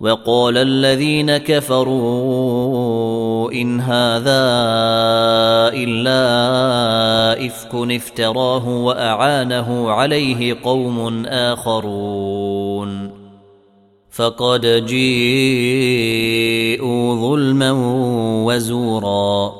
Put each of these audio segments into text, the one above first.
وقال الذين كفروا إن هذا إلا إفك افتراه وأعانه عليه قوم آخرون. فقد جيءوا ظلما وزورا.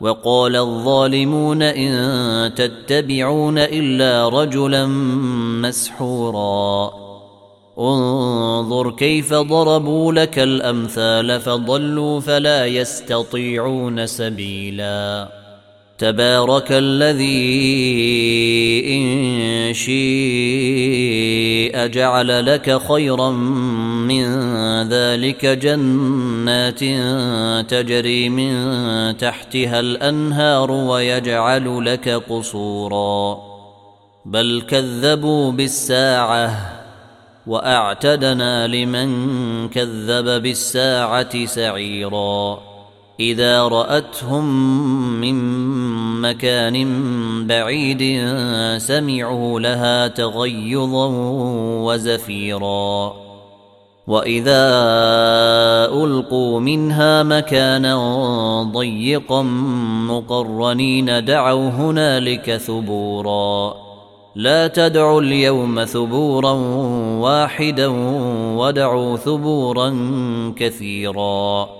وقال الظالمون إن تتبعون إلا رجلا مسحورا. انظر كيف ضربوا لك الأمثال فضلوا فلا يستطيعون سبيلا. تبارك الذي إن شيء جعل لك خيرا من ذلك جنات تجري من تحتها الأنهار ويجعل لك قصورا. بل كذبوا بالساعة وأعتدنا لمن كذب بالساعة سعيرا. إذا رأتهم من مكان بعيد سمعوا لها تغيظا وزفيرا. وإذا ألقوا منها مكانا ضيقا مقرنين دعوا هنالك ثبورا. لا تدعوا اليوم ثبورا واحدا ودعوا ثبورا كثيرا.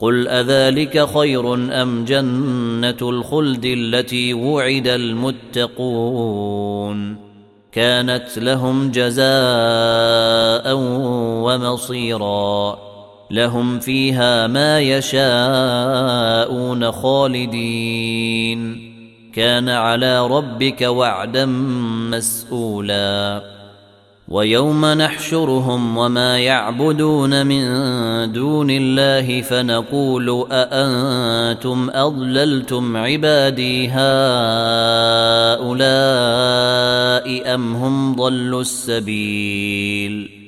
قل أذلك خير أم جنة الخلد التي وعد المتقون كانت لهم جزاء ومصيرا لهم فيها ما يشاءون خالدين كان على ربك وعدا مسؤولا ويوم نحشرهم وما يعبدون من دون الله فنقول أأنتم أضللتم عبادي هؤلاء أم هم ضلوا السبيل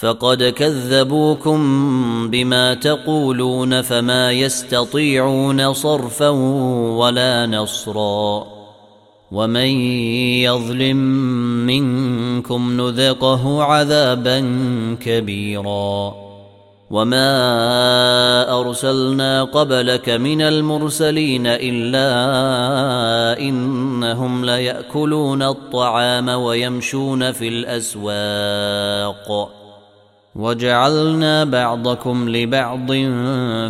فقد كذبوكم بما تقولون فما يستطيعون صرفا ولا نصرا ومن يظلم منكم نذقه عذابا كبيرا وما أرسلنا قبلك من المرسلين إلا إنهم ليأكلون الطعام ويمشون في الأسواق وجعلنا بعضكم لبعض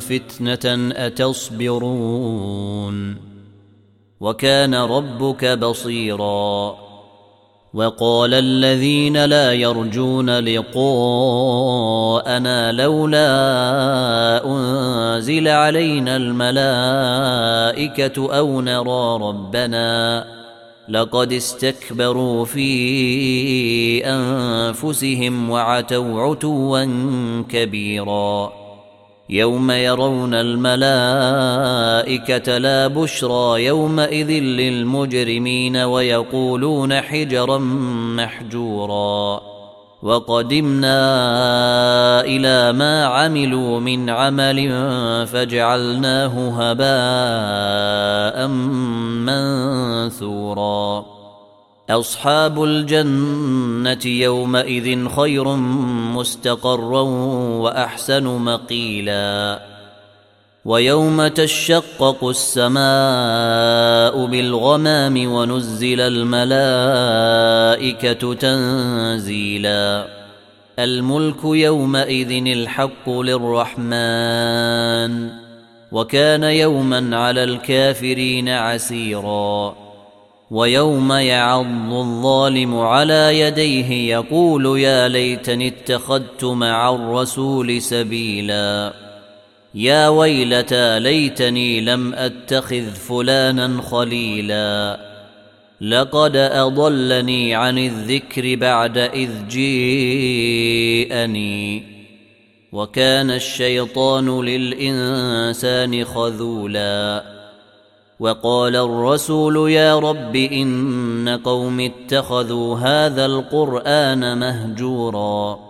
فتنة أتصبرون. وكان ربك بصيرا. وقال الذين لا يرجون لقاءنا لولا أنزل علينا الملائكة أو نرى ربنا. لقد استكبروا في أنفسهم وعتوا عتوا كبيرا. يوم يرون الملائكة لا بشرى يومئذ للمجرمين ويقولون حجرا محجورا. وقدمنا إلى ما عملوا من عمل فجعلناه هباء منثورا. أصحاب الجنة يومئذ خير مستقرا وأحسن مقيلا. ويوم تشقق السماء بالغمام ونزل الملائكة تنزيلا. الملك يومئذ الحق للرحمن وكان يوما على الكافرين عسيرا. ويوم يعض الظالم على يديه يقول يا ليتني اتخذت مع الرسول سبيلا. يا ويلتى ليتني لم أتخذ فلانا خليلا. لقد أضلني عن الذكر بعد إذ جيءني. وكان الشيطان للإنسان خذولا. وقال الرسول يا رب إن قوم اتخذوا هذا القرآن مهجورا.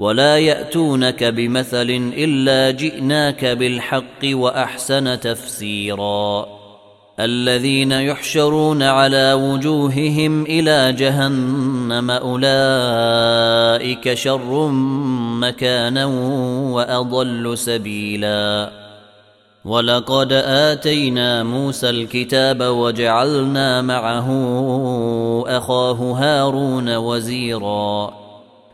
ولا ياتونك بمثل الا جئناك بالحق واحسن تفسيرا الذين يحشرون على وجوههم إلى جهنم اولئك شر مكانا واضل سبيلا ولقد اتينا موسى الكتاب وجعلنا معه اخاه هارون وزيرا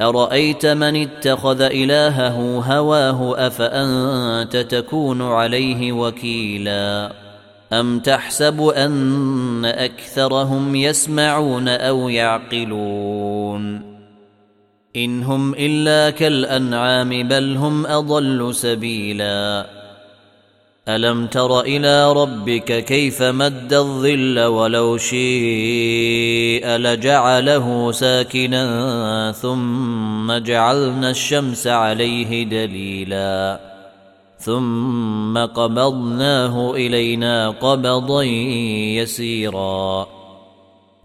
أرأيت من اتخذ إلهه هواه أفأنت تكون عليه وكيلا؟ أم تحسب أن أكثرهم يسمعون أو يعقلون؟ إن هم إلا كالأنعام بل هم أضل سبيلا. ألم تر إلى ربك كيف مد الظل ولو شيء لجعله ساكنا ثم جعلنا الشمس عليه دليلا ثم قبضناه إلينا قبضا يسيرا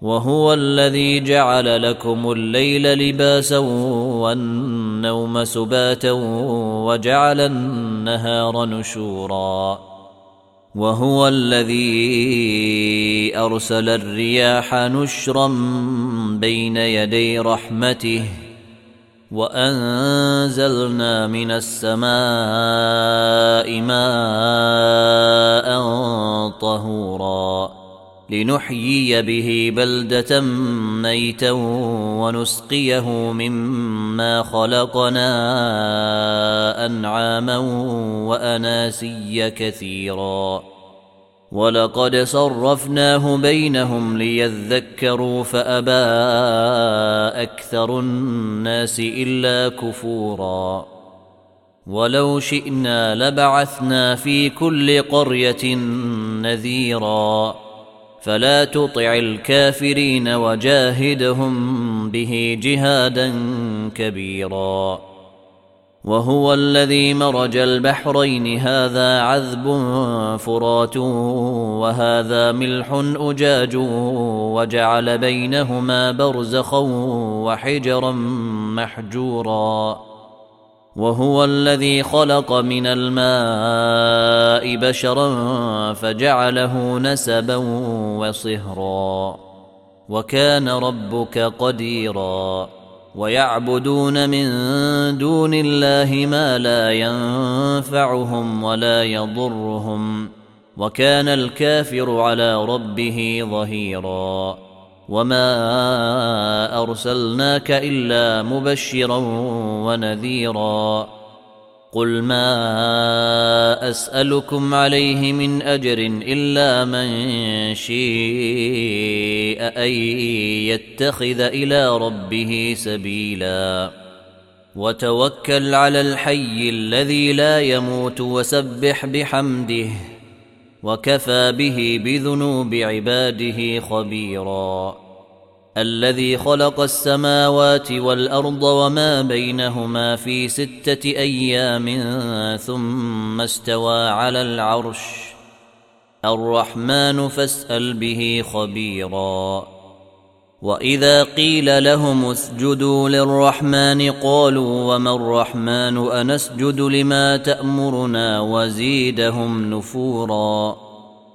وهو الذي جعل لكم الليل لباسا والنوم سباتا وجعل النهار نشورا. وهو الذي أرسل الرياح نشرا بين يدي رحمته وأنزلنا من السماء ماء طهورا. لنحيي به بلدة ميتا ونسقيه مما خلقنا أنعاما وأناسيا كثيرا. ولقد صرفناه بينهم ليذكروا فأبى أكثر الناس إلا كفورا. ولو شئنا لبعثنا في كل قرية نذيرا. فلا تطع الكافرين وجاهدهم به جهادا كبيرا. وهو الذي مرج البحرين. هذا عذب فرات وهذا ملح أجاج وجعل بينهما برزخا وحجرا محجورا. وهو الذي خلق من الماء بشرا فجعله نسبا وصهرا. وكان ربك قديرا. ويعبدون من دون الله ما لا ينفعهم ولا يضرهم. وكان الكافر على ربه ظهيرا. وما أرسلناك إلا مبشرا ونذيرا. قل ما أسألكم عليه من أجر إلا من شيء أن يتخذ إلى ربه سبيلا. وتوكل على الحي الذي لا يموت وسبح بحمده وكفى به بذنوب عباده خبيرا. الذي خلق السماوات والأرض وما بينهما في ستة أيام ثم استوى على العرش. الرحمن فاسأل به خبيرا. وإذا قيل لهم اسجدوا للرحمن قالوا وما الرحمن أنسجد لما تأمرنا وزيدهم نفورا.